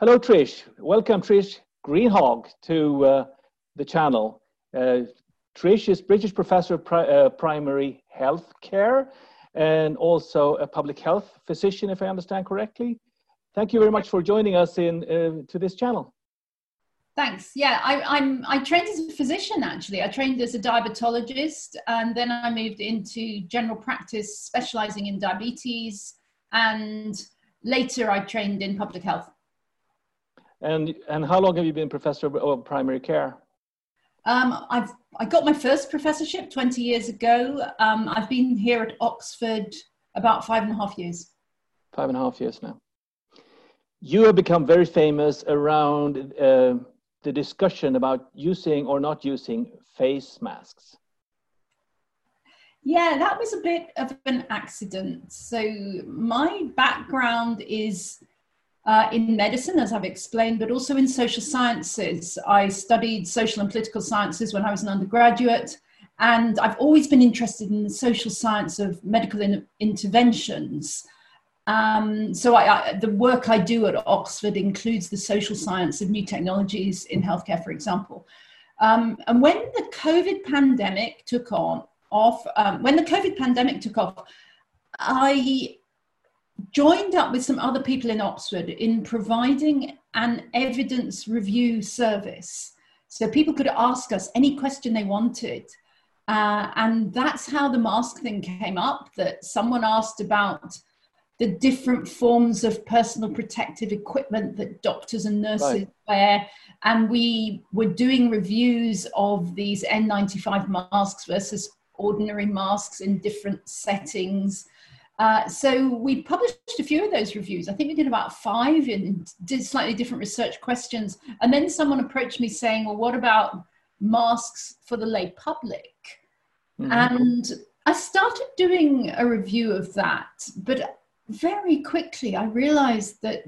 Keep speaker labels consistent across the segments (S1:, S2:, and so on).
S1: Hello, Trish. Welcome, Trish Greenhalgh, to uh, the channel. Uh, Trish is British Professor of Pri- uh, Primary Health Care and also a public health physician, if I understand correctly. Thank you very much for joining us in uh, to this channel.
S2: Thanks. Yeah, I, am I trained as a physician actually. I trained as a diabetologist, and then I moved into general practice, specializing in diabetes, and later I trained in public health.
S1: And and how long have you been professor of primary care?
S2: Um, I've I got my first professorship 20 years ago. Um, I've been here at Oxford about five and a half years.
S1: Five and a half years now. You have become very famous around uh, the discussion about using or not using face masks.
S2: Yeah, that was a bit of an accident. So, my background is uh, in medicine, as I've explained, but also in social sciences. I studied social and political sciences when I was an undergraduate, and I've always been interested in the social science of medical in- interventions. Um, so I, I, the work I do at Oxford includes the social science of new technologies in healthcare, for example. Um, and when the COVID pandemic took on off, um, when the COVID pandemic took off, I joined up with some other people in Oxford in providing an evidence review service. So people could ask us any question they wanted. Uh, and that's how the mask thing came up that someone asked about the different forms of personal protective equipment that doctors and nurses right. wear. And we were doing reviews of these N95 masks versus ordinary masks in different settings. Uh, so we published a few of those reviews. I think we did about five and did slightly different research questions. And then someone approached me saying, well, what about masks for the lay public? Mm-hmm. And I started doing a review of that, but very quickly I realized that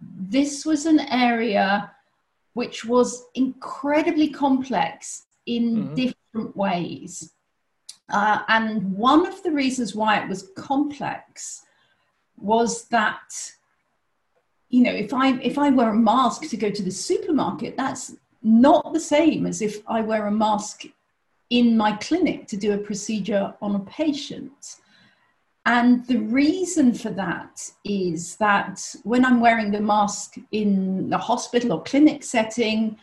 S2: this was an area which was incredibly complex in mm-hmm. different ways. Uh, and one of the reasons why it was complex was that, you know, if I if I wear a mask to go to the supermarket, that's not the same as if I wear a mask in my clinic to do a procedure on a patient. And the reason for that is that when I'm wearing the mask in the hospital or clinic setting,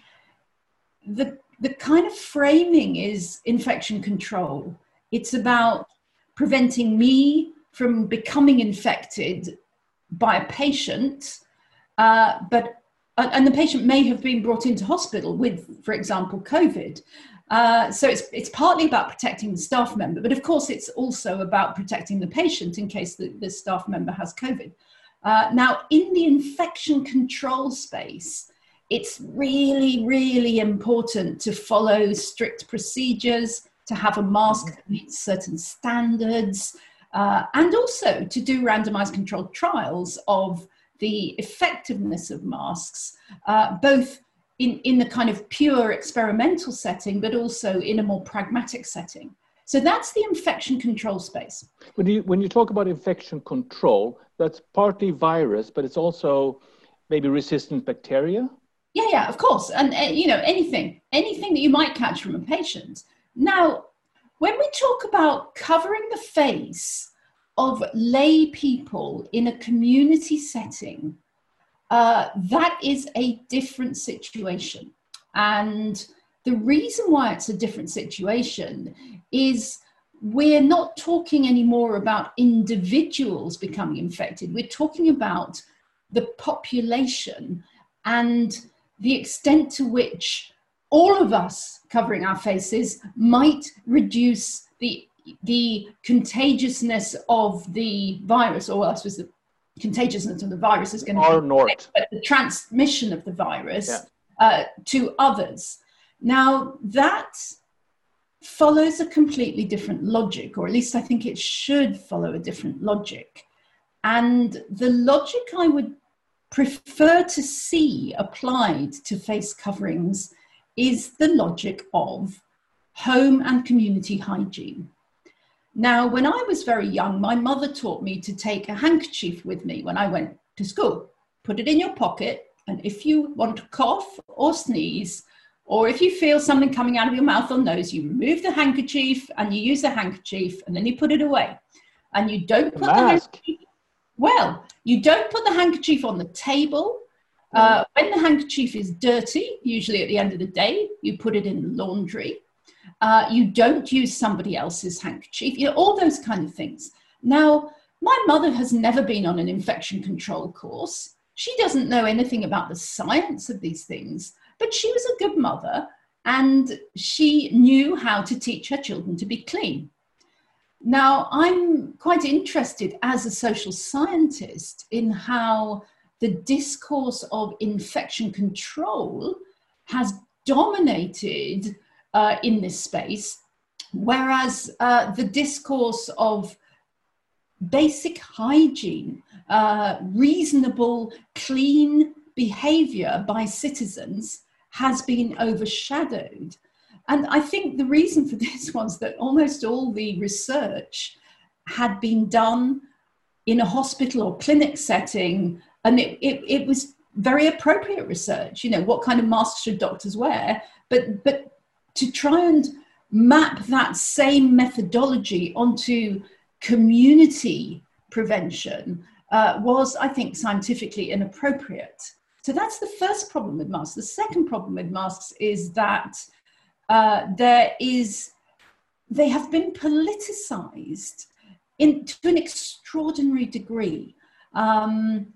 S2: the, the kind of framing is infection control. It's about preventing me from becoming infected by a patient, uh, but and the patient may have been brought into hospital with, for example, COVID. Uh, so it's, it's partly about protecting the staff member, but of course it's also about protecting the patient in case the, the staff member has COVID. Uh, now, in the infection control space, it's really, really important to follow strict procedures, to have a mask that meets certain standards, uh, and also to do randomized controlled trials of the effectiveness of masks, uh, both in, in the kind of pure experimental setting, but also in a more pragmatic setting. So that's the infection control space.
S1: When you, when you talk about infection control, that's partly virus, but it's also maybe resistant bacteria?
S2: Yeah, yeah, of course. And, uh, you know, anything, anything that you might catch from a patient. Now, when we talk about covering the face of lay people in a community setting, uh, that is a different situation. And the reason why it's a different situation is we're not talking anymore about individuals becoming infected. We're talking about the population and the extent to which all of us covering our faces might reduce the the contagiousness of the virus, or I suppose the contagiousness of the virus is going to
S1: be north.
S2: the transmission of the virus yeah. uh, to others. Now that follows a completely different logic, or at least I think it should follow a different logic. And the logic I would prefer to see applied to face coverings is the logic of home and community hygiene. Now, when I was very young, my mother taught me to take a handkerchief with me when I went to school. Put it in your pocket And if you want to cough or sneeze, or if you feel something coming out of your mouth or nose, you remove the handkerchief and you use the handkerchief and then you put it away. And you don't put the, the handkerchief, well, you don't put the handkerchief on the table. Uh, when the handkerchief is dirty, usually at the end of the day, you put it in the laundry. Uh, you don't use somebody else's handkerchief, you know, all those kind of things. Now, my mother has never been on an infection control course. She doesn't know anything about the science of these things, but she was a good mother and she knew how to teach her children to be clean. Now, I'm quite interested as a social scientist in how the discourse of infection control has dominated uh, in this space, whereas uh, the discourse of basic hygiene, uh, reasonable, clean behavior by citizens has been overshadowed. And I think the reason for this was that almost all the research had been done in a hospital or clinic setting, and it, it, it was very appropriate research. You know, what kind of masks should doctors wear? But, but to try and map that same methodology onto community prevention uh, was, I think, scientifically inappropriate. So that's the first problem with masks. The second problem with masks is that uh, there is, they have been politicized in, to an extraordinary degree. Um,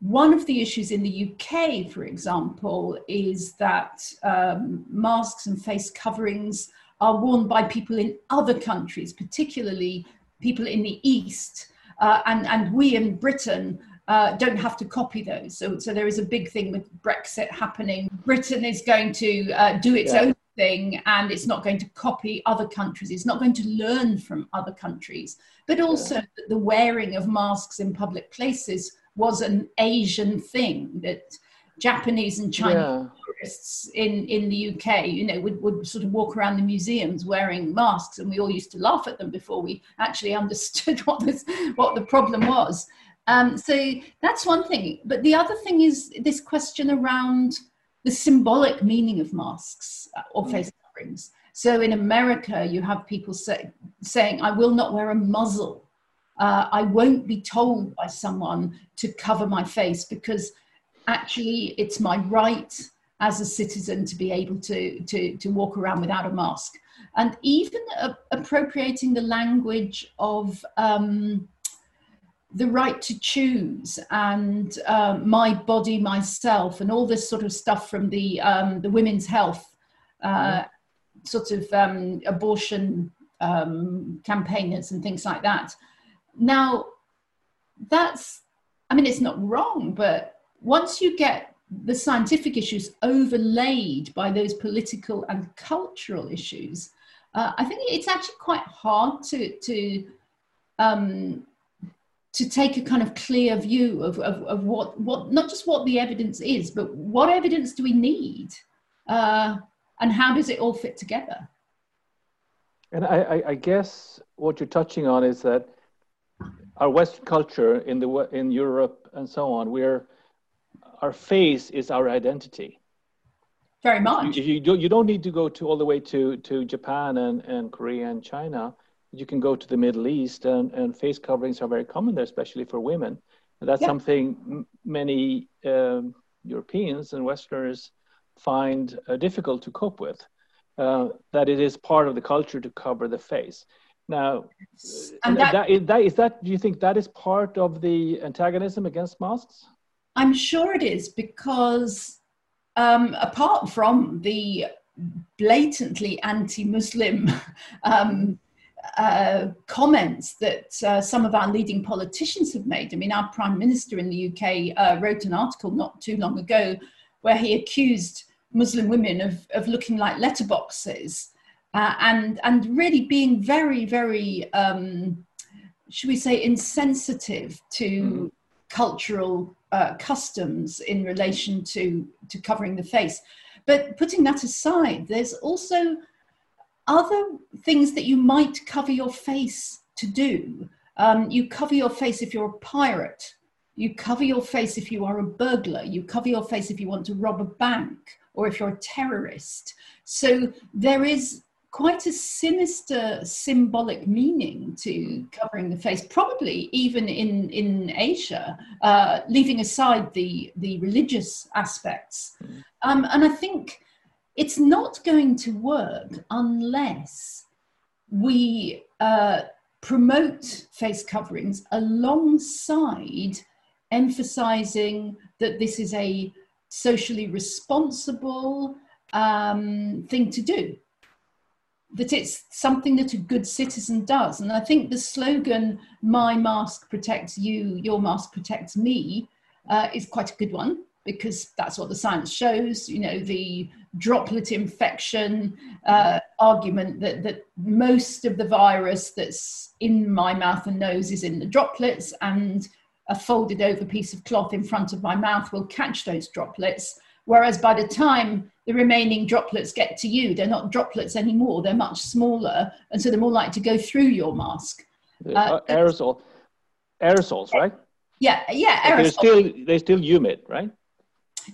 S2: one of the issues in the UK, for example, is that um, masks and face coverings are worn by people in other countries, particularly people in the East. Uh, and, and we in Britain uh, don't have to copy those. So, so there is a big thing with Brexit happening. Britain is going to uh, do its yeah. own thing and it's not going to copy other countries. It's not going to learn from other countries. But also, yeah. the wearing of masks in public places was an Asian thing that Japanese and Chinese yeah. tourists in, in the UK, you know, would, would sort of walk around the museums wearing masks, and we all used to laugh at them before we actually understood what this what the problem was. Um, so that's one thing. But the other thing is this question around the symbolic meaning of masks uh, or face coverings. So in America, you have people say, saying, "I will not wear a muzzle." Uh, I won't be told by someone to cover my face because actually it's my right as a citizen to be able to, to, to walk around without a mask. And even uh, appropriating the language of um, the right to choose and uh, my body, myself, and all this sort of stuff from the, um, the women's health uh, mm-hmm. sort of um, abortion um, campaigners and things like that. Now, that's, I mean, it's not wrong, but once you get the scientific issues overlaid by those political and cultural issues, uh, I think it's actually quite hard to to um, to take a kind of clear view of, of, of, what what not just what the evidence is, but what evidence do we need, uh, and how does it all fit together?
S1: And I, I guess what you're touching on is that our Western culture in the in Europe and so on, we're our face is our identity.
S2: Very much.
S1: You, you, don't, you don't need to go to all the way to, to Japan and, and Korea and China. You can go to the Middle East, and, and face coverings are very common there, especially for women. And that's yeah. something many um, Europeans and Westerners find uh, difficult to cope with. Uh, that it is part of the culture to cover the face. Now, and that, that, is, that, is that, do you think that is part of the antagonism against masks?
S2: I'm sure it is because um, apart from the blatantly anti-Muslim um, uh, comments that uh, some of our leading politicians have made. I mean, our Prime Minister in the UK uh, wrote an article not too long ago where he accused Muslim women of, of looking like letterboxes uh, and, and really being very, very, um, should we say, insensitive to mm. cultural uh, customs in relation to, to covering the face. But putting that aside, there's also other things that you might cover your face to do. Um, you cover your face if you're a pirate. You cover your face if you are a burglar. You cover your face if you want to rob a bank or if you're a terrorist. So there is quite a sinister symbolic meaning to covering the face, probably even in, in Asia, uh, leaving aside the, the religious aspects. Um, and I think it's not going to work unless we uh, promote face coverings alongside emphasizing that this is a socially responsible um, thing to do that it's something that a good citizen does. And I think the slogan, my mask protects you, your mask protects me, uh, is quite a good one because that's what the science shows. You know, the droplet infection uh, argument that, that most of the virus that's in my mouth and nose is in the droplets, and a folded over piece of cloth in front of my mouth will catch those droplets. Whereas by the time the remaining droplets get to you, they're not droplets anymore, they're much smaller, and so they're more likely to go through your mask.
S1: Uh, uh, aerosol, aerosols, right?
S2: Yeah, yeah,
S1: aerosols. They're still, they're still humid, right?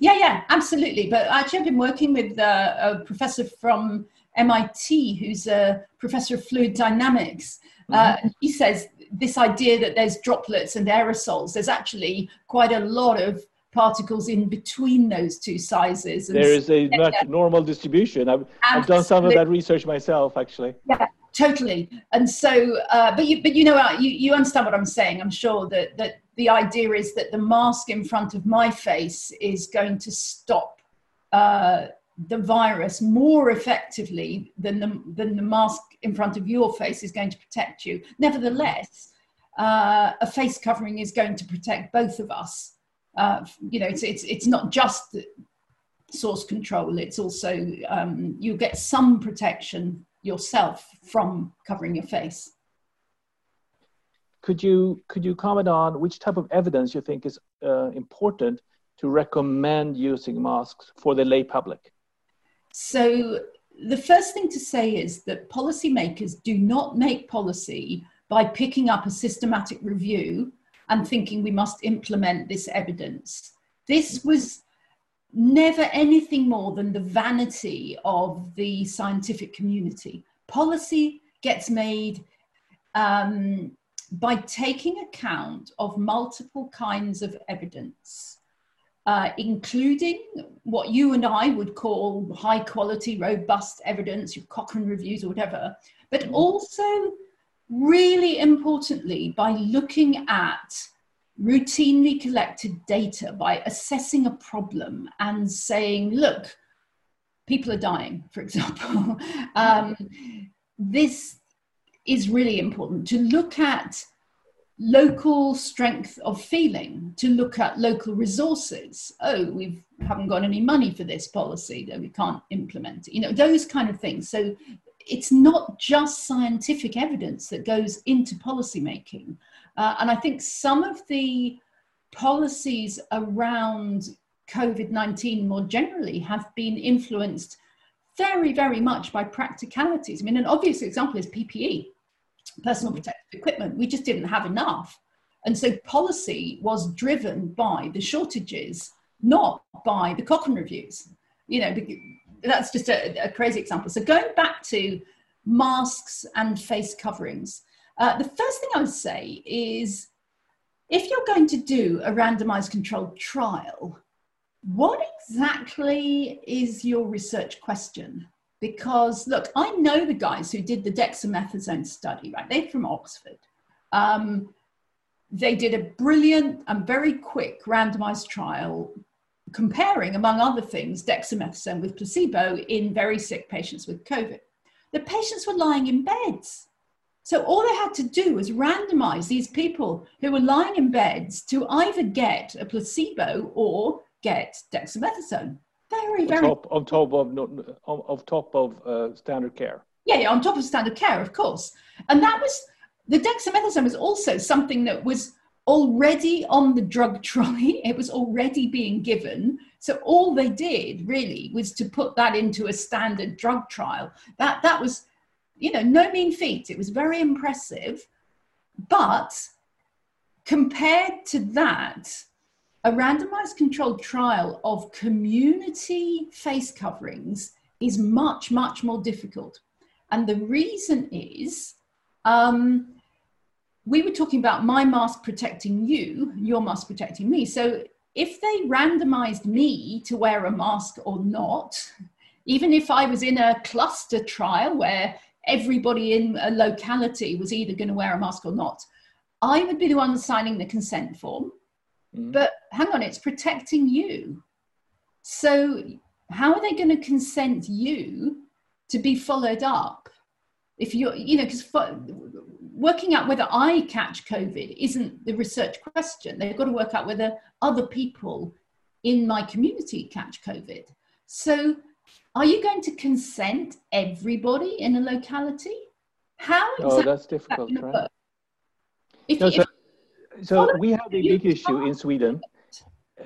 S2: Yeah, yeah, absolutely. But actually, I've been working with uh, a professor from MIT who's a professor of fluid dynamics. Uh, mm-hmm. he says this idea that there's droplets and aerosols, there's actually quite a lot of particles in between those two sizes.
S1: there is a normal distribution. I've, I've, done some of that research myself, actually.
S2: Yeah, totally. And so, uh, but you, but you know, you, you understand what I'm saying. I'm sure that that the idea is that the mask in front of my face is going to stop uh, the virus more effectively than the than the mask in front of your face is going to protect you. Nevertheless. Uh, a face covering is going to protect both of us uh, you know, it's, it's, it's not just source control, it's also, um, you get some protection yourself from covering your face.
S1: Could you, could you comment on which type of evidence you think is uh, important to recommend using masks for the lay public?
S2: So the first thing to say is that policymakers do not make policy by picking up a systematic review and thinking we must implement this evidence. This was never anything more than the vanity of the scientific community. Policy gets made um, by taking account of multiple kinds of evidence, uh, including what you and I would call high quality, robust evidence, your Cochrane reviews or whatever, but mm-hmm. also really importantly, by looking at routinely collected data, by assessing a problem and saying, look, people are dying, for example, um, this is really important to look at local strength of feeling to look at local resources. Oh we haven't got any money for this policy that we can't implement you know those kind of things. So it's not just scientific evidence that goes into policy making. Uh, and I think some of the policies around COVID 19 more generally have been influenced very, very much by practicalities. I mean, an obvious example is PPE, personal protective equipment. We just didn't have enough. And so policy was driven by the shortages, not by the Cochrane reviews. You know, that's just a, a, crazy example. So going back to masks and face coverings, uh, the first thing I would say is if you're going to do a randomized controlled trial, what exactly is your research question? Because look, I know the guys who did the dexamethasone study, right? They're from Oxford. Um, they did a brilliant and very quick randomized trial comparing, among other things, dexamethasone with placebo in very sick patients with COVID. The patients were lying in beds. So all they had to do was randomize these people who were lying in beds to either get a placebo or get dexamethasone. Very, very
S1: on top, on top of on, on top of uh, standard care.
S2: Yeah, yeah, on top of standard care, of course. And that was the dexamethasone was also something that was already on the drug trolley. It was already being given. So all they did really was to put that into a standard drug trial. That that was, you know, no mean feat. It was very impressive, but compared to that, a randomized controlled trial of community face coverings is much, much more difficult. And the reason is um, we were talking about my mask protecting you, your mask protecting me. So if they randomized me to wear a mask or not, even if I was in a cluster trial where everybody in a locality was either going to wear a mask or not, I would be the one signing the consent form. Mm. But hang on, it's protecting you. So, how are they going to consent you to be followed up? If you're, you know, because working out whether I catch COVID isn't the research question. They've got to work out whether other people in my community catch COVID. So, are you going to consent everybody in a locality? How oh,
S1: exactly oh, that's difficult, that right? If, no, so, so we had a big issue in Sweden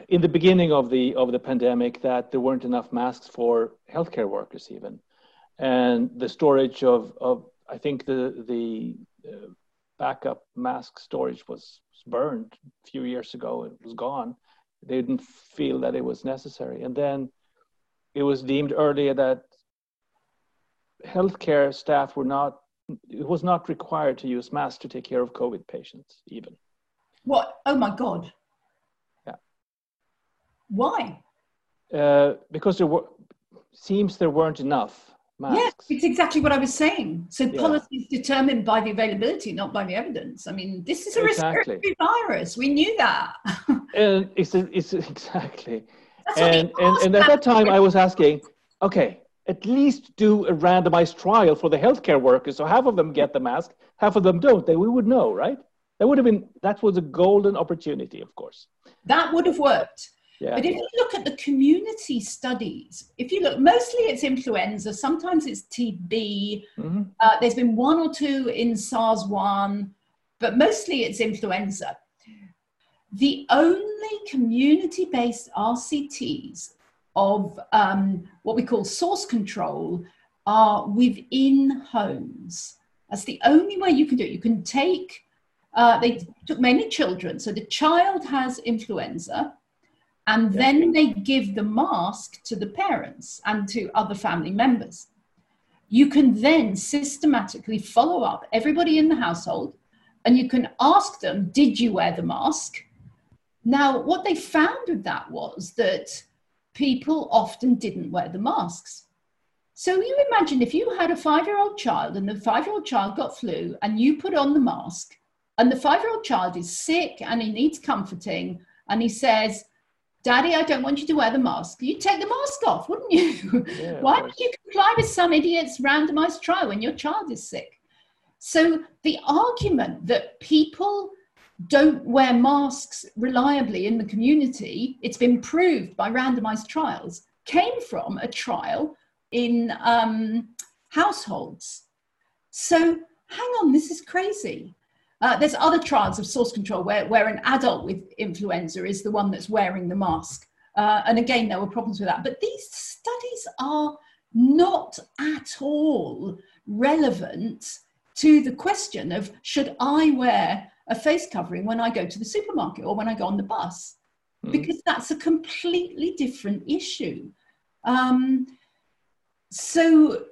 S1: in the beginning of the of the pandemic that there weren't enough masks for healthcare workers even, and the storage of of I think the the uh, backup mask storage was burned a few years ago. It was gone. They didn't feel that it was necessary, and then it was deemed earlier that healthcare staff were not it was not required to use masks to take care of COVID patients even.
S2: What? Oh my God.
S1: Yeah.
S2: Why?
S1: Uh, because there were seems there weren't enough masks.
S2: Yes, it's exactly what I was saying. So yeah. policy is determined by the availability, not by the evidence. I mean, this is a exactly. respiratory virus. We knew that.
S1: and it's, it's exactly. and, and, and at that time, I was asking, okay, at least do a randomized trial for the healthcare workers. So half of them get the mask, half of them don't. Then we would know, right? That would have been that was a golden opportunity, of course.
S2: That would have worked. Yeah. But if you look at the community studies, if you look, mostly it's influenza, sometimes it's TB. Mm-hmm. Uh, there's been one or two in SARS 1, but mostly it's influenza. The only community based RCTs of um, what we call source control are within homes. That's the only way you can do it. You can take, uh, they took mainly children. So the child has influenza, and then they give the mask to the parents and to other family members. You can then systematically follow up everybody in the household and you can ask them, Did you wear the mask? Now, what they found with that was that people often didn't wear the masks. So you imagine if you had a five year old child and the five year old child got flu and you put on the mask and the five year old child is sick and he needs comforting and he says, Daddy, I don't want you to wear the mask. You'd take the mask off, wouldn't you? Yeah, Why would you comply with some idiot's randomized trial when your child is sick? So the argument that people don't wear masks reliably in the community, it's been proved by randomized trials, came from a trial in um, households. So hang on, this is crazy. Uh, there's other trials of source control where, where an adult with influenza is the one that's wearing the mask. Uh, and again, there were problems with that. But these studies are not at all relevant to the question of should I wear a face covering when I go to the supermarket or when I go on the bus, mm. because that's a completely different issue. Um, so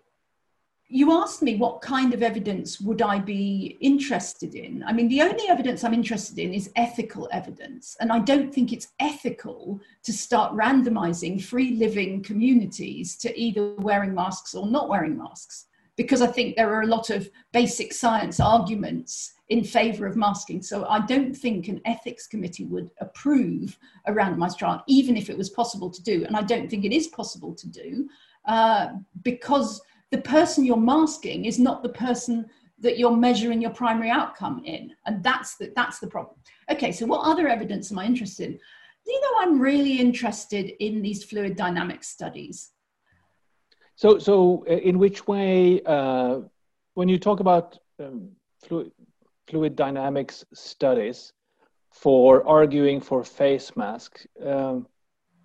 S2: you asked me what kind of evidence would I be interested in. I mean, the only evidence I'm interested in is ethical evidence. And I don't think it's ethical to start randomizing free living communities to either wearing masks or not wearing masks, because I think there are a lot of basic science arguments in favor of masking. So I don't think an ethics committee would approve a randomized trial, even if it was possible to do. And I don't think it is possible to do uh, because the person you're masking is not the person that you're measuring your primary outcome in. And that's the, that's the problem. Okay, so what other evidence am I interested in? You know, I'm really interested in these fluid dynamics studies.
S1: So, so uh, in which way, uh, when you talk about um, fluid, fluid dynamics studies for arguing for face masks. Um,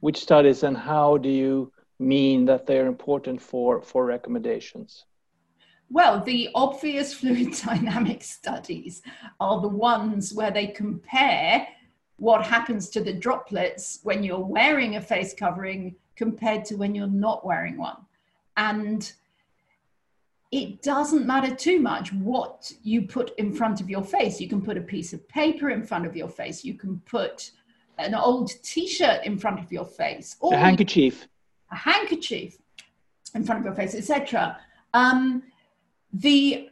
S1: which studies and how do you mean that they're important for, for recommendations?
S2: Well, the obvious fluid dynamic studies are the ones where they compare what happens to the droplets when you're wearing a face covering compared to when you're not wearing one. And it doesn't matter too much what you put in front of your face. You can put a piece of paper in front of your face. You can put an old t-shirt in front of your face.
S1: Or a handkerchief.
S2: A handkerchief in front of your face, etc. Um, the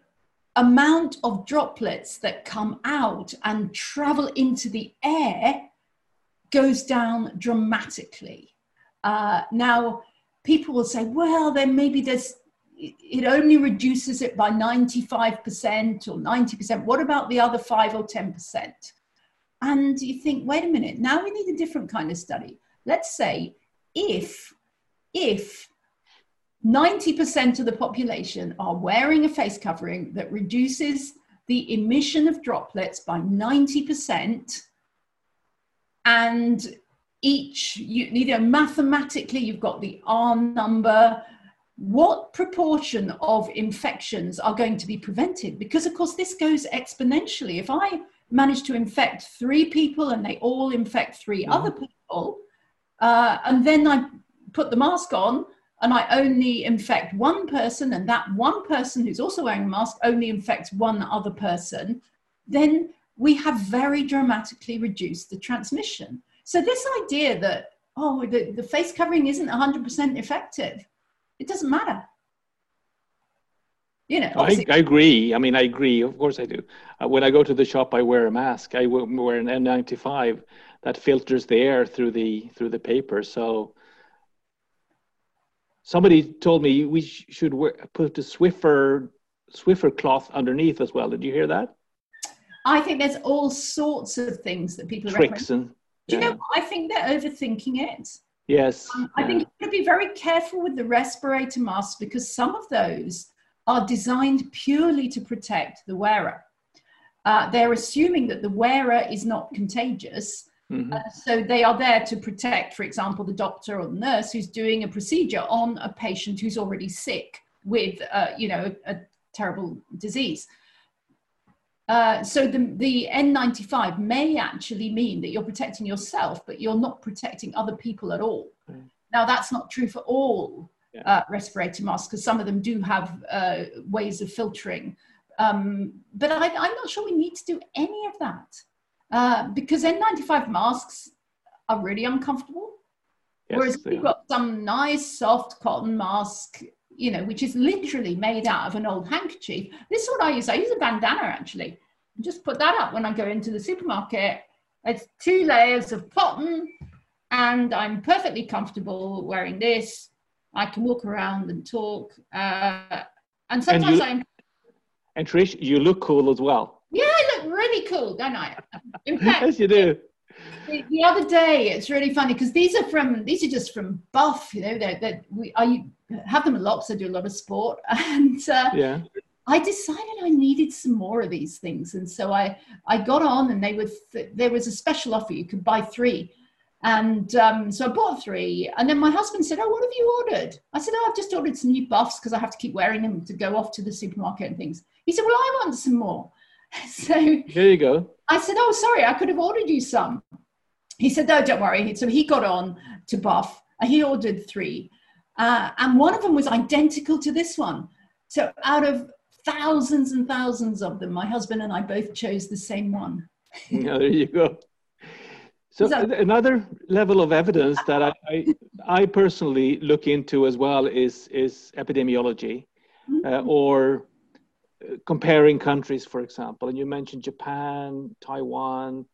S2: amount of droplets that come out and travel into the air goes down dramatically. Uh, now, people will say, well, then maybe there's it only reduces it by 95% or 90%. What about the other 5 or 10%? And you think, wait a minute, now we need a different kind of study. Let's say if if 90% of the population are wearing a face covering that reduces the emission of droplets by 90%. And each, you, you know, mathematically, you've got the R number. What proportion of infections are going to be prevented? Because, of course, this goes exponentially. If I manage to infect three people and they all infect 3 mm-hmm. other people, uh, and then I put the mask on, and I only infect one person, and that one person who's also wearing a mask only infects one other person, then we have very dramatically reduced the transmission. So, this idea that, oh, the, the face covering isn't 100% effective, it doesn't matter. You know,
S1: I, I, agree. I mean, I agree. Of course, I do. Uh, when I go to the shop, I wear a mask. I wear an N95 that filters the air through the through the paper. So somebody told me we should wear, put a Swiffer Swiffer cloth underneath as well. Did you hear that?
S2: I think there's all sorts of things that people
S1: tricks and.
S2: Do you know? I think they're overthinking it.
S1: Yes.
S2: Um, I think you have got to be very careful with the respirator masks because some of those are designed purely to protect the wearer. Uh, they're assuming that the wearer is not contagious Mm-hmm. Uh, so they are there to protect, for example, the doctor or the nurse who's doing a procedure on a patient who's already sick with, uh, you know, a, a terrible disease. Uh, so the, the N95 may actually mean that you're protecting yourself, but you're not protecting other people at all. Mm. Now that's not true for all yeah. uh, respirator masks because some of them do have uh, ways of filtering. Um, but I, I'm not sure we need to do any of that. Uh, because N95 masks are really uncomfortable. Yes, Whereas you've got some nice soft cotton mask, you know, which is literally made out of an old handkerchief. This is what I use. I use a bandana actually. Just put that up when I go into the supermarket. It's two layers of cotton, and I'm perfectly comfortable wearing this. I can walk around and talk. Uh, and sometimes and you, I'm.
S1: And Trish, you look cool as well.
S2: Yeah, I look really cool, don't I? In fact,
S1: yes, you do.
S2: The, the other day, it's really funny because these are from these are just from Buff. You know, that that we I have them a lot because I do a lot of sport, and uh,
S1: yeah.
S2: I decided I needed some more of these things, and so I I got on, and they were th- there was a special offer. You could buy three, and um, so I bought three. And then my husband said, "Oh, what have you ordered?" I said, "Oh, I've just ordered some new buffs because I have to keep wearing them to go off to the supermarket and things." He said, "Well, I want some more." So
S1: here you go.
S2: I said, Oh, sorry, I could have ordered you some. He said, No, don't worry. So he got on to Buff and he ordered three. Uh, and one of them was identical to this one. So out of thousands and thousands of them, my husband and I both chose the same one.
S1: yeah, there you go. So, another level of evidence that I, I, I, personally look into as well is is epidemiology, mm-hmm. uh, or comparing countries, for example, and you mentioned Japan, Taiwan,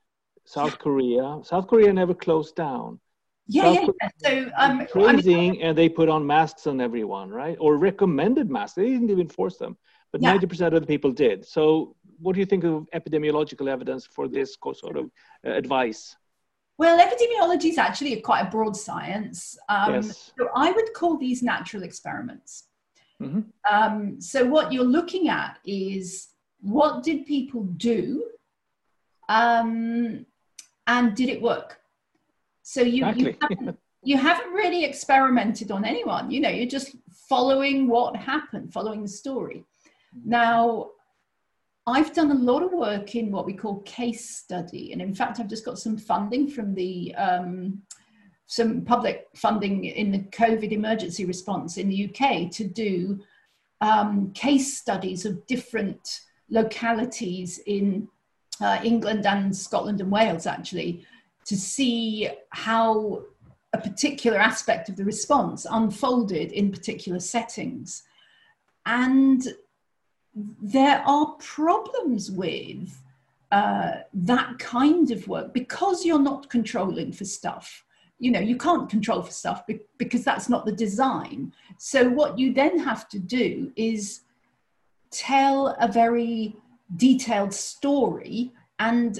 S1: South Korea. South Korea never closed down.
S2: Yeah, South yeah. So um,
S1: freezing, I mean, and they put on masks on everyone, right? Or recommended masks. They didn't even force them, but ninety yeah. percent of the people did. So, what do you think of epidemiological evidence for this sort of uh, advice?
S2: Well, epidemiology is actually a, quite a broad science. Um, yes. So I would call these natural experiments. Mm-hmm. Um, so what you're looking at is what did people do, um, and did it work? So you exactly. you, haven't, you haven't really experimented on anyone. You know, you're just following what happened, following the story. Now, I've done a lot of work in what we call case study, and in fact, I've just got some funding from the um, some public funding in the COVID emergency response in the UK to do um, case studies of different localities in uh, England and Scotland and Wales, actually, to see how a particular aspect of the response unfolded in particular settings. And there are problems with uh, that kind of work because you're not controlling for stuff. You know, you can't control for stuff because that's not the design. So, what you then have to do is tell a very detailed story and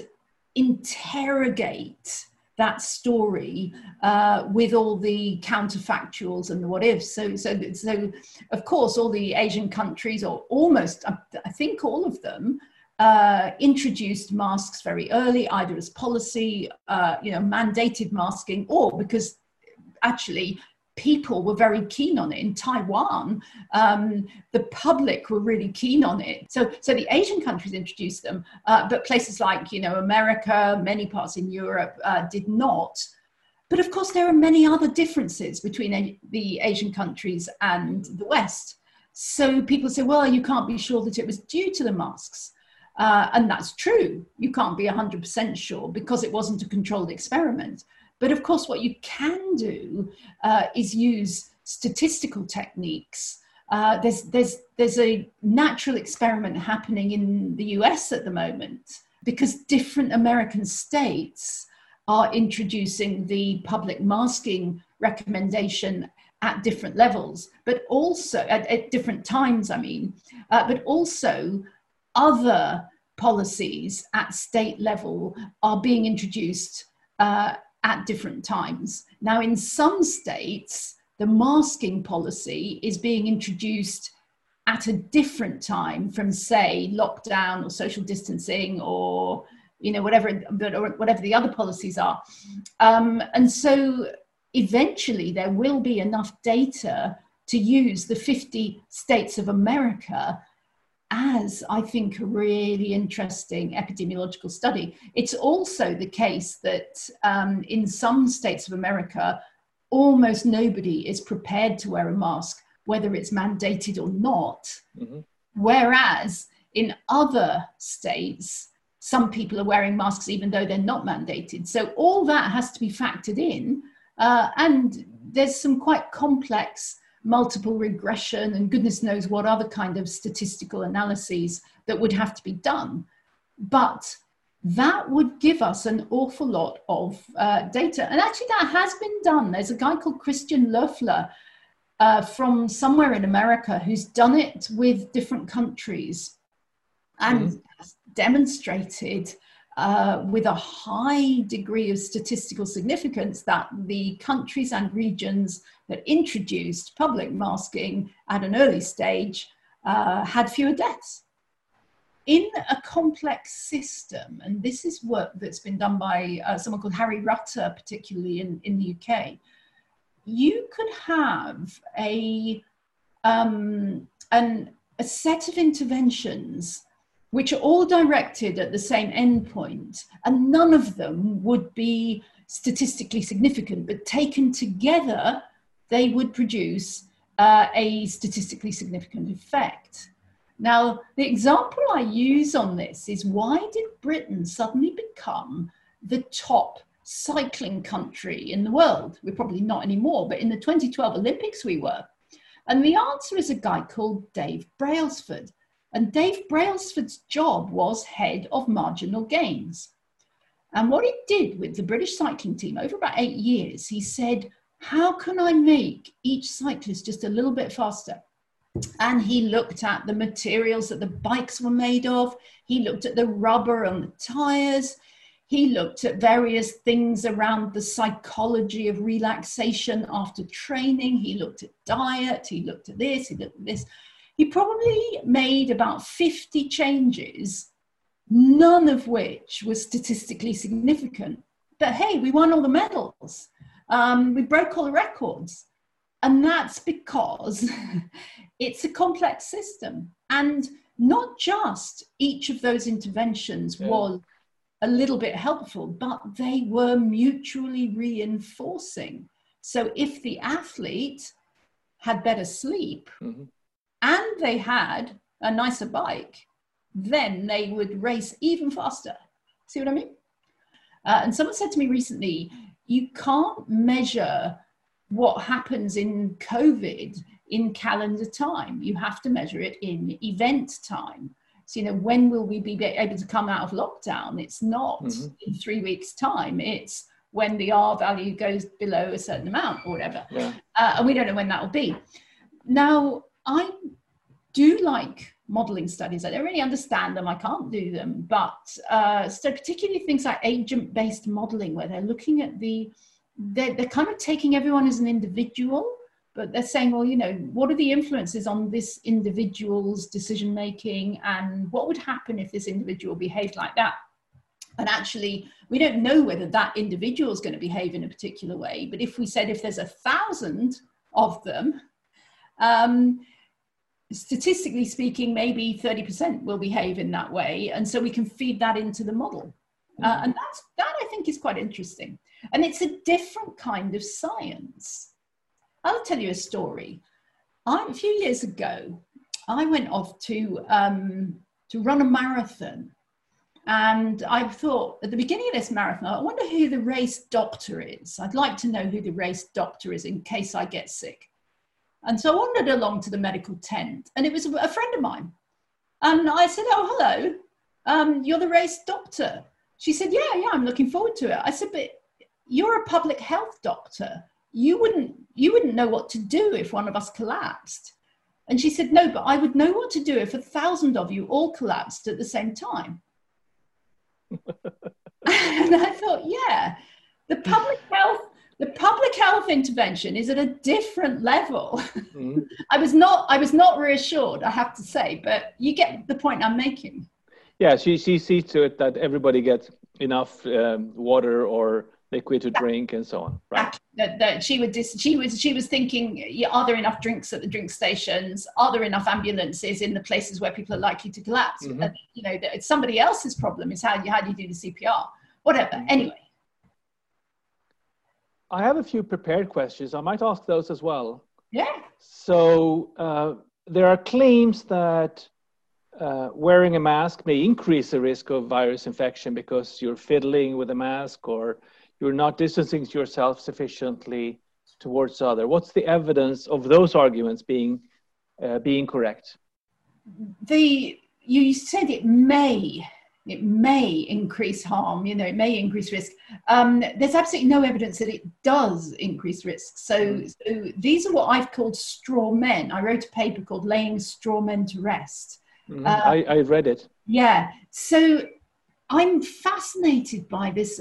S2: interrogate that story uh, with all the counterfactuals and the what ifs. So, so, so, of course, all the Asian countries, or almost, I think all of them, uh, introduced masks very early, either as policy, uh, you know, mandated masking, or because actually people were very keen on it. In Taiwan, um, the public were really keen on it. So, so the Asian countries introduced them, uh, but places like, you know, America, many parts in Europe uh, did not. But of course, there are many other differences between a- the Asian countries and the West. So people say, well, you can't be sure that it was due to the masks. Uh, and that's true. You can't be 100% sure because it wasn't a controlled experiment. But of course, what you can do uh, is use statistical techniques. Uh, there's, there's, there's a natural experiment happening in the US at the moment because different American states are introducing the public masking recommendation at different levels, but also at, at different times, I mean, uh, but also other policies at state level are being introduced uh, at different times. Now, in some states, the masking policy is being introduced at a different time from, say, lockdown or social distancing or you know whatever or whatever the other policies are um, and so eventually there will be enough data to use the 50 states of america as I think a really interesting epidemiological study. It's also the case that um, in some states of America, almost nobody is prepared to wear a mask, whether it's mandated or not. Mm-hmm. Whereas in other states, some people are wearing masks even though they're not mandated. So all that has to be factored in. Uh, and there's some quite complex multiple regression and goodness knows what other kind of statistical analyses that would have to be done. But that would give us an awful lot of uh, data. And actually, that has been done. There's a guy called Christian Loeffler uh, from somewhere in America who's done it with different countries and mm-hmm. demonstrated uh, with a high degree of statistical significance that the countries and regions that introduced public masking at an early stage uh, had fewer deaths. In a complex system, and this is work that's been done by uh, someone called Harry Rutter, particularly in, in the UK, you could have a, um, an, a set of interventions which are all directed at the same endpoint, and none of them would be statistically significant, but taken together, they would produce uh, a statistically significant effect. Now, the example I use on this is why did Britain suddenly become the top cycling country in the world? We're probably not anymore, but in the 2012 Olympics we were. And the answer is a guy called Dave Brailsford. And Dave Brailsford's job was head of marginal gains. And what he did with the British cycling team over about eight years, he said, How can I make each cyclist just a little bit faster? And he looked at the materials that the bikes were made of, he looked at the rubber on the tires, he looked at various things around the psychology of relaxation after training, he looked at diet, he looked at this, he looked at this. He probably made about 50 changes, none of which was statistically significant. But hey, we won all the medals. Um, we broke all the records. And that's because it's a complex system. And not just each of those interventions yeah. was a little bit helpful, but they were mutually reinforcing. So if the athlete had better sleep mm-hmm. And they had a nicer bike, then they would race even faster. See what I mean? Uh, and someone said to me recently, you can't measure what happens in COVID in calendar time. You have to measure it in event time. So, you know, when will we be able to come out of lockdown? It's not mm-hmm. in three weeks' time. It's when the R value goes below a certain amount or whatever. Yeah. Uh, and we don't know when that will be. Now, I do like modeling studies. I don't really understand them. I can't do them. But uh, so particularly things like agent-based modeling, where they're looking at the, they're, they're kind of taking everyone as an individual, but they're saying, well, you know, what are the influences on this individual's decision making, and what would happen if this individual behaved like that? And actually, we don't know whether that individual is going to behave in a particular way. But if we said if there's a thousand of them, um, statistically speaking, maybe 30% will behave in that way. And so we can feed that into the model. Uh, mm-hmm. and that's, that I think is quite interesting. And it's a different kind of science. I'll tell you a story. I, a few years ago, I went off to, um, to run a marathon. And I thought at the beginning of this marathon, I wonder who the race doctor is. I'd like to know who the race doctor is in case I get sick. And so I wandered along to the medical tent, and it was a friend of mine. And I said, Oh, hello, um, you're the race doctor. She said, Yeah, yeah, I'm looking forward to it. I said, But you're a public health doctor. You wouldn't, you wouldn't know what to do if one of us collapsed. And she said, No, but I would know what to do if a thousand of you all collapsed at the same time. and I thought, Yeah, the public health the public health intervention is at a different level. Mm-hmm. I was not I was not reassured, I have to say, but you get the point I'm making.
S1: Yeah, she she sees to it that everybody gets enough um, water or liquid to drink and so on. Right.
S2: That, that she would dis- she was she was thinking, are there enough drinks at the drink stations? Are there enough ambulances in the places where people are likely to collapse? Mm-hmm. You know, it's somebody else's problem. Is how you how do you do the CPR? Whatever. Mm-hmm. Anyway,
S1: I have a few prepared questions. I might ask those as well.
S2: Yeah.
S1: So uh, there are claims that uh, wearing a mask may increase the risk of virus infection because you're fiddling with a mask or you're not distancing yourself sufficiently towards other. What's the evidence of those arguments being uh, being correct?
S2: The you said it may it may increase harm, you know, it may increase risk. Um, there's absolutely no evidence that it does increase risk. So, mm. so, these are what I've called straw men. I wrote a paper called Laying Straw Men to Rest.
S1: Mm, uh, I, I read it.
S2: Yeah. So I'm fascinated by this,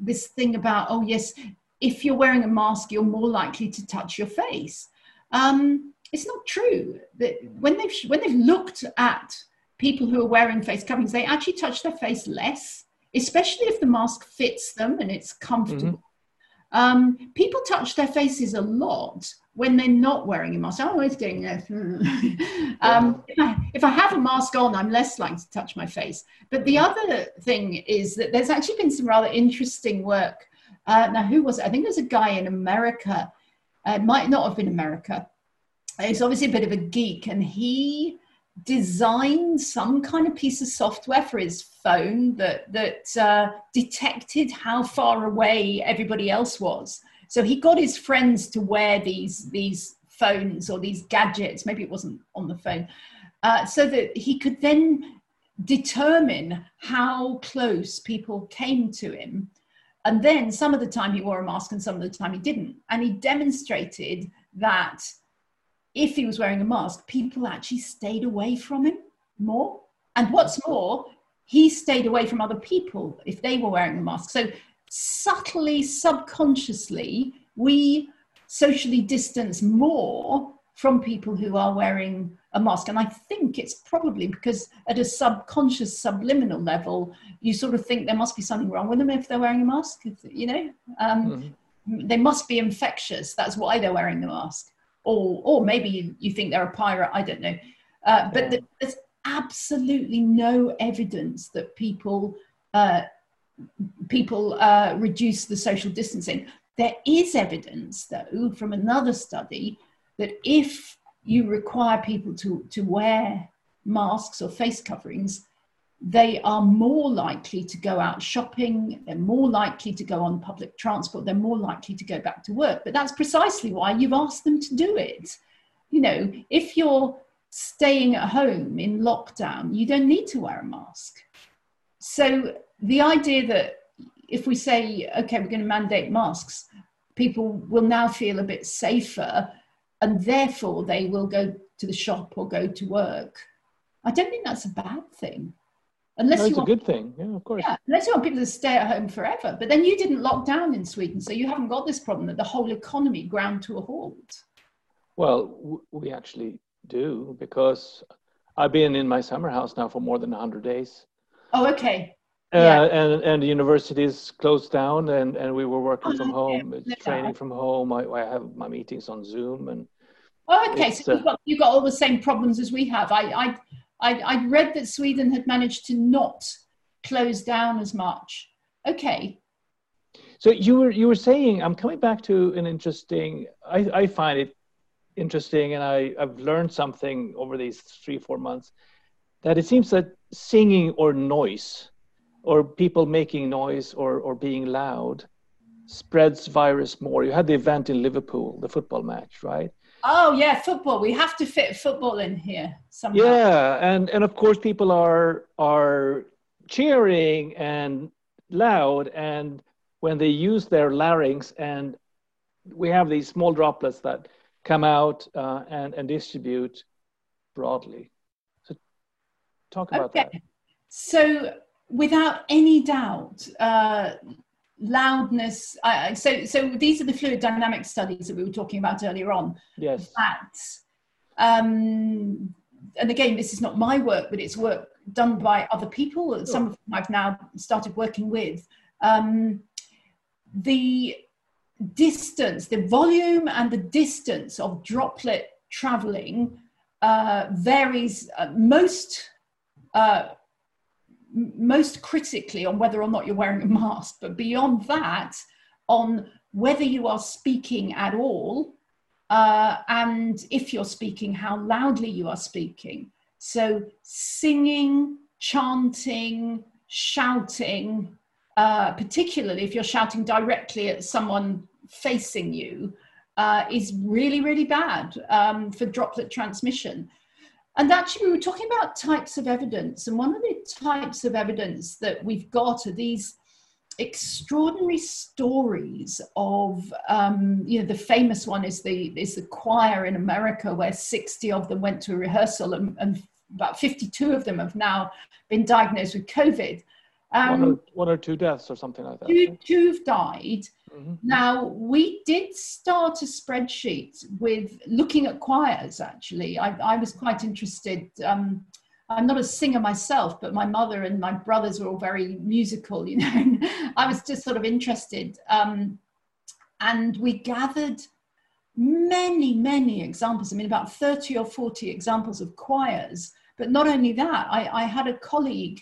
S2: this thing about, oh, yes, if you're wearing a mask, you're more likely to touch your face. Um, it's not true. That when they've, when they've looked at people who are wearing face coverings, they actually touch their face less, especially if the mask fits them and it's comfortable. Mm-hmm. Um, people touch their faces a lot when they're not wearing a mask. I'm always doing this. um, if, I, if I have a mask on, I'm less likely to touch my face. But the other thing is that there's actually been some rather interesting work. Uh, now, who was it? I think there's a guy in America. Uh, it might not have been America. He's obviously a bit of a geek, and he designed some kind of piece of software for his phone that that uh, detected how far away everybody else was. So he got his friends to wear these these phones or these gadgets. Maybe it wasn't on the phone, uh, so that he could then determine how close people came to him. And then some of the time he wore a mask and some of the time he didn't. And he demonstrated that if he was wearing a mask, people actually stayed away from him more. And what's more, he stayed away from other people if they were wearing a mask. So, subtly, subconsciously, we socially distance more from people who are wearing a mask. And I think it's probably because at a subconscious, subliminal level, you sort of think there must be something wrong with them if they're wearing a mask, you know? Um, mm-hmm. They must be infectious. That's why they're wearing the mask or or maybe you, you think they're a pirate i don't know Uh, but yeah. there's absolutely no evidence that people uh, people uh, reduce the social distancing. There is evidence, though, from another study that if you require people to, to wear masks or face coverings, they are more likely to go out shopping, they're more likely to go on public transport, they're more likely to go back to work. But that's precisely why you've asked them to do it. You know, if you're staying at home in lockdown, you don't need to wear a mask. So the idea that if we say, okay, we're going to mandate masks, people will now feel a bit safer and therefore they will go to the shop or go to work. I don't think that's a bad thing.
S1: Unless no, it's want, a good thing, yeah, of course. Yeah,
S2: unless you want people to stay at home forever. But then you didn't lock down in Sweden, so you haven't got this problem that the whole economy ground to a halt.
S1: Well, we actually do because I've been in my summer house now for more than 100 days.
S2: Oh, okay.
S1: Uh, yeah. and and the universities closed down and and we were working oh, from home yeah. training from home I, I have my meetings on zoom and
S2: oh okay so uh, you've got, you've got all the same problems as we have I, I I, I read that Sweden had managed to not close down as much. Okay.
S1: So you were you were saying I'm coming back to an interesting. I, I find it interesting, and I I've learned something over these three four months that it seems that singing or noise, or people making noise or or being loud, spreads virus more. You had the event in Liverpool, the football match, right?
S2: Oh yeah, football. We have to fit football in here
S1: somehow. Yeah, and and of course people are are cheering and loud, and when they use their larynx, and we have these small droplets that come out uh, and and distribute broadly. So talk about okay. that.
S2: So without any doubt, uh, loudness. Uh, so, so these are the fluid dynamic studies that we were talking about earlier on.
S1: Yes.
S2: That, um, and again, this is not my work, but it's work done by other people. Sure. Some of whom I've now started working with. Um, the distance, the volume, and the distance of droplet traveling uh, varies. Uh, most uh, most critically on whether or not you're wearing a mask, but beyond that, on whether you are speaking at all, uh, and if you're speaking, how loudly you are speaking. So, singing, chanting, shouting, uh, particularly if you're shouting directly at someone facing you, uh, is really, really bad um, for droplet transmission. And actually, we were talking about types of evidence, and one of the types of evidence that we've got are these extraordinary stories of um, you know the famous one is the is the choir in America where 60 of them went to a rehearsal and, and about 52 of them have now been diagnosed with COVID.
S1: Um, one, or, one, or, two deaths or something like that.
S2: Two, two have died. Mm-hmm. Now, we did start a spreadsheet with looking at choirs, actually. I, I was quite interested. Um, I'm not a singer myself, but my mother and my brothers were all very musical, you know. I was just sort of interested. Um, and we gathered many, many examples. I mean, about 30 or 40 examples of choirs. But not only that, I, I had a colleague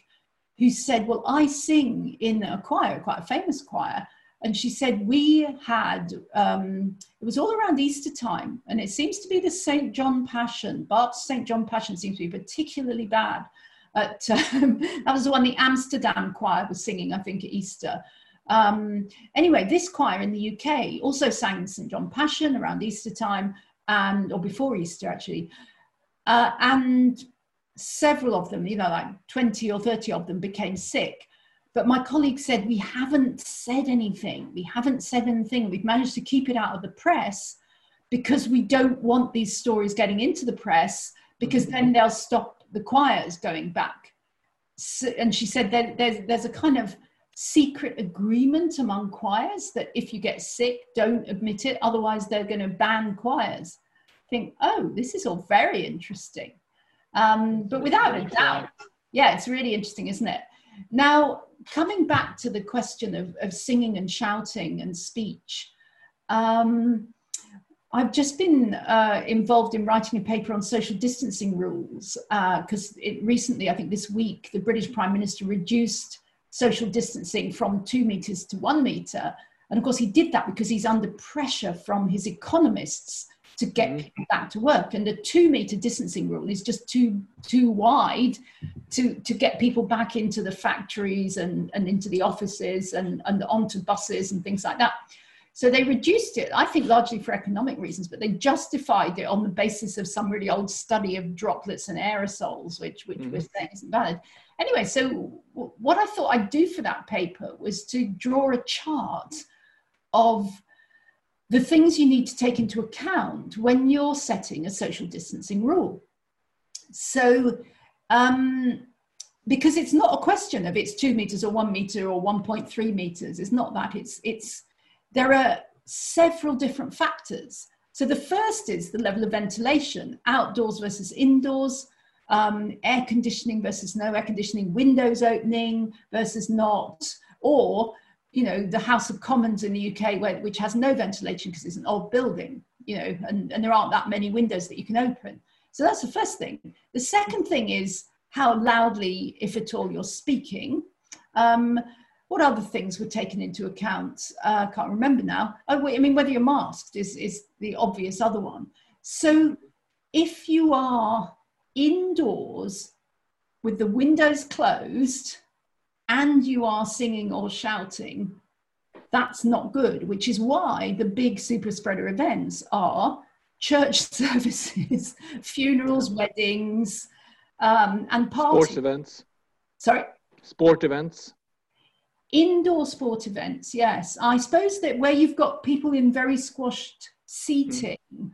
S2: who said, Well, I sing in a choir, quite a famous choir. And she said, We had, um, it was all around Easter time, and it seems to be the St. John Passion. Bach's St. John Passion seems to be particularly bad. At, um, that was the one the Amsterdam choir was singing, I think, at Easter. Um, anyway, this choir in the UK also sang St. John Passion around Easter time, and or before Easter actually. Uh, and several of them, you know, like 20 or 30 of them became sick. But my colleague said, We haven't said anything. We haven't said anything. We've managed to keep it out of the press because we don't want these stories getting into the press because mm-hmm. then they'll stop the choirs going back. So, and she said that there's, there's a kind of secret agreement among choirs that if you get sick, don't admit it, otherwise, they're going to ban choirs. Think, oh, this is all very interesting. Um, but without a doubt, yeah, it's really interesting, isn't it? Now, coming back to the question of, of singing and shouting and speech, um, I've just been uh, involved in writing a paper on social distancing rules because uh, recently, I think this week, the British Prime Minister reduced social distancing from two meters to one meter. And of course, he did that because he's under pressure from his economists to get mm-hmm. people back to work. And the two meter distancing rule is just too too wide to, to get people back into the factories and, and into the offices and, and onto buses and things like that. So they reduced it, I think, largely for economic reasons, but they justified it on the basis of some really old study of droplets and aerosols, which which mm-hmm. we're saying isn't valid. Anyway, so w- what I thought I'd do for that paper was to draw a chart of the things you need to take into account when you're setting a social distancing rule. So, um, because it's not a question of it's two meters or one meter or 1.3 meters, it's not that. It's it's there are several different factors. So the first is the level of ventilation, outdoors versus indoors, um, air conditioning versus no air conditioning, windows opening versus not, or you know the House of Commons in the UK, where, which has no ventilation because it's an old building, you know, and, and there aren't that many windows that you can open. So that's the first thing. The second thing is how loudly, if at all, you're speaking. Um, what other things were taken into account? Uh, I can't remember now. Oh, I mean, whether you're masked is, is the obvious other one. So if you are indoors with the windows closed and you are singing or shouting, that's not good, which is why the big super spreader events are church services, funerals, weddings, um, and parties.
S1: Sports events.
S2: Sorry?
S1: Sport events.
S2: Indoor sport events, yes. I suppose that where you've got people in very squashed seating, mm.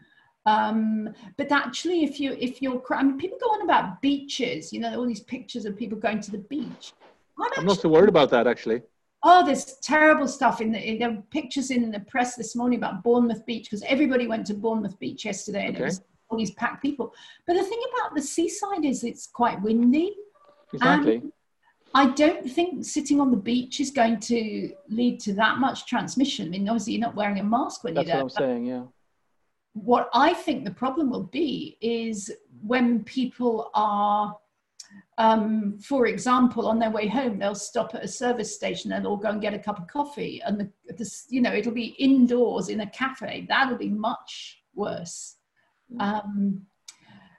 S2: um, but actually, if you if you're, I mean, people go on about beaches. You know, all these pictures of people going to the beach.
S1: I'm, I'm not so worried about that actually.
S2: Oh, there's terrible stuff in the in, there pictures in the press this morning about Bournemouth Beach because everybody went to Bournemouth Beach yesterday and okay. it was all these packed people. But the thing about the seaside is it's quite windy.
S1: Exactly.
S2: Um, I don't think sitting on the beach is going to lead to that much transmission. I mean, obviously, you're not wearing a mask when
S1: That's
S2: you're there.
S1: That's what I'm saying, yeah.
S2: What I think the problem will be is when people are, um, for example, on their way home, they'll stop at a service station and they'll go and get a cup of coffee, and the, the you know it'll be indoors in a cafe. That'll be much worse. Mm. Um,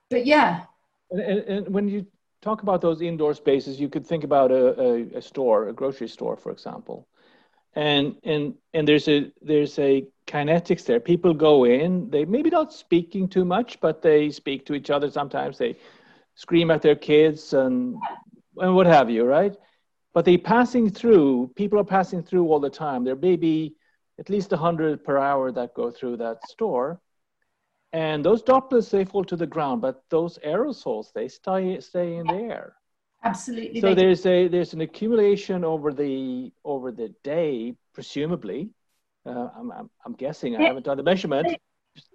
S2: but yeah.
S1: And, and, and when you talk about those indoor spaces, you could think about a, a, a, store, a grocery store, for example, and and and there's a there's a kinetics there. People go in, they maybe not speaking too much, but they speak to each other sometimes. They scream at their kids and and what have you, right? But they passing through. People are passing through all the time. There may be at least hundred per hour that go through that store. And those droplets they fall to the ground but those aerosols they stay stay in the air.
S2: Absolutely
S1: so there's a there's an accumulation over the over the day presumably. Uh, I'm, I'm, I'm, guessing. I haven't done the measurement.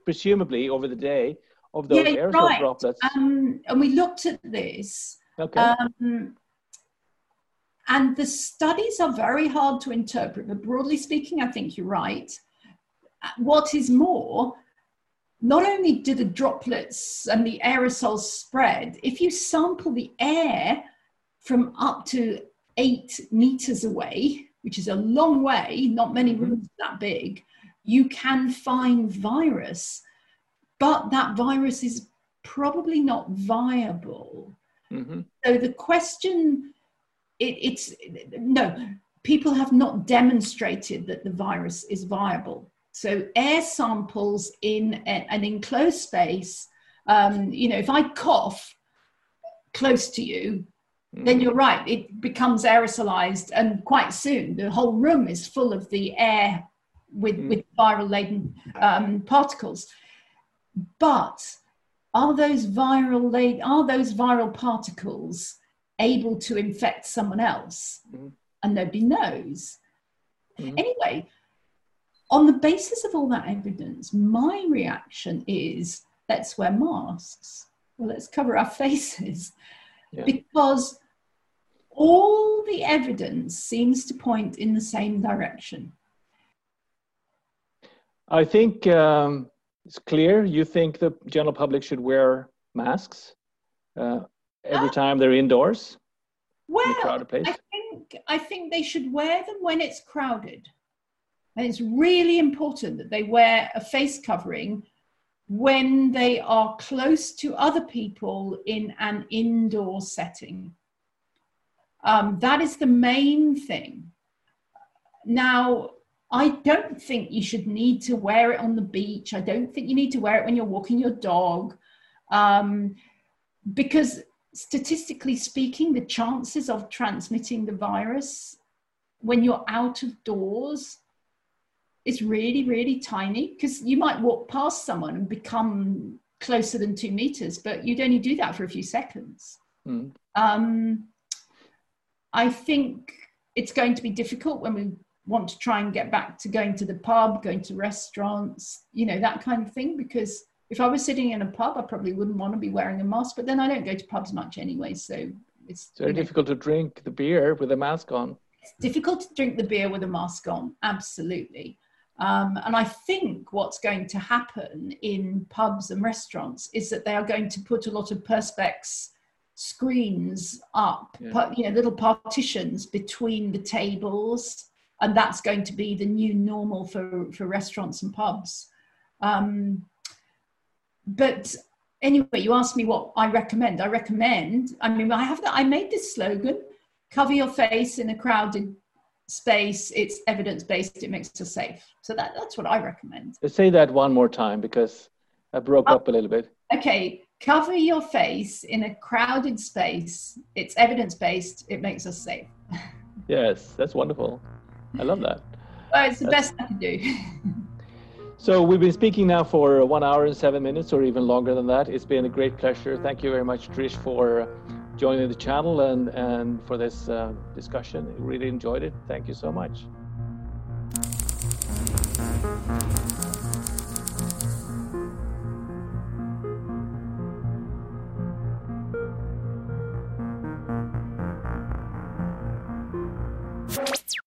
S1: Presumably over the day of those yeah, aerosol right. droplets
S2: um, and we looked at this
S1: okay. Um,
S2: and the studies are very hard to interpret but broadly speaking i think you're right what is more not only do the droplets and the aerosols spread, if you sample the air from up to eight meters away, which is a long way, not many mm-hmm. rooms that big, you can find virus, but that virus is probably not viable. Mm-hmm. So the question, it, it's no, people have not demonstrated that the virus is viable. So air samples in a, an enclosed space, um, you know, if I cough close to you, mm. then you're right, it becomes aerosolized, and quite soon the whole room is full of the air with, mm. with viral laden um, particles. But are those viral are those viral particles able to infect someone else? Mm. And nobody knows. Mm. Anyway, on the basis of all that evidence, my reaction is let's wear masks. Well, let's cover our faces. Yeah. Because all the evidence seems to point in the same direction.
S1: I think um, it's clear you think the general public should wear masks uh, every time they're indoors
S2: well, in a crowded place? I think, I think they should wear them when it's crowded. And it's really important that they wear a face covering when they are close to other people in an indoor setting. Um, that is the main thing. Now, I don't think you should need to wear it on the beach. I don't think you need to wear it when you're walking your dog. Um, because statistically speaking, the chances of transmitting the virus when you're out of doors is really, really tiny because you might walk past someone and become closer than two meters, but you'd only do that for a few seconds. Mm. Um, I think it's going to be difficult when we want to try and get back to going to the pub, going to restaurants, you know, that kind of thing. Because if I was sitting in a pub, I probably wouldn't want to be wearing a mask, but then I don't go to pubs much anyway. So it's,
S1: it's very know, difficult to drink the beer with a mask on.
S2: It's difficult to drink the beer with a mask on, absolutely. Um, and I think what's going to happen in pubs and restaurants is that they are going to put a lot of perspex screens up, yeah. you know, little partitions between the tables and that's going to be the new normal for, for restaurants and pubs. Um, but anyway, you asked me what I recommend. I recommend, I mean, I have that, I made this slogan cover your face in a crowded space, it's evidence based, it makes us safe. So that, that's what I recommend.
S1: Say that one more time because I broke oh, up a little bit.
S2: Okay, cover your face in a crowded space, it's evidence based, it makes us safe.
S1: yes, that's wonderful. I love that.
S2: Well, it's the That's... best I can do.
S1: so we've been speaking now for one hour and seven minutes, or even longer than that. It's been a great pleasure. Thank you very much, Trish, for joining the channel and and for this uh, discussion. Really enjoyed it. Thank you so much.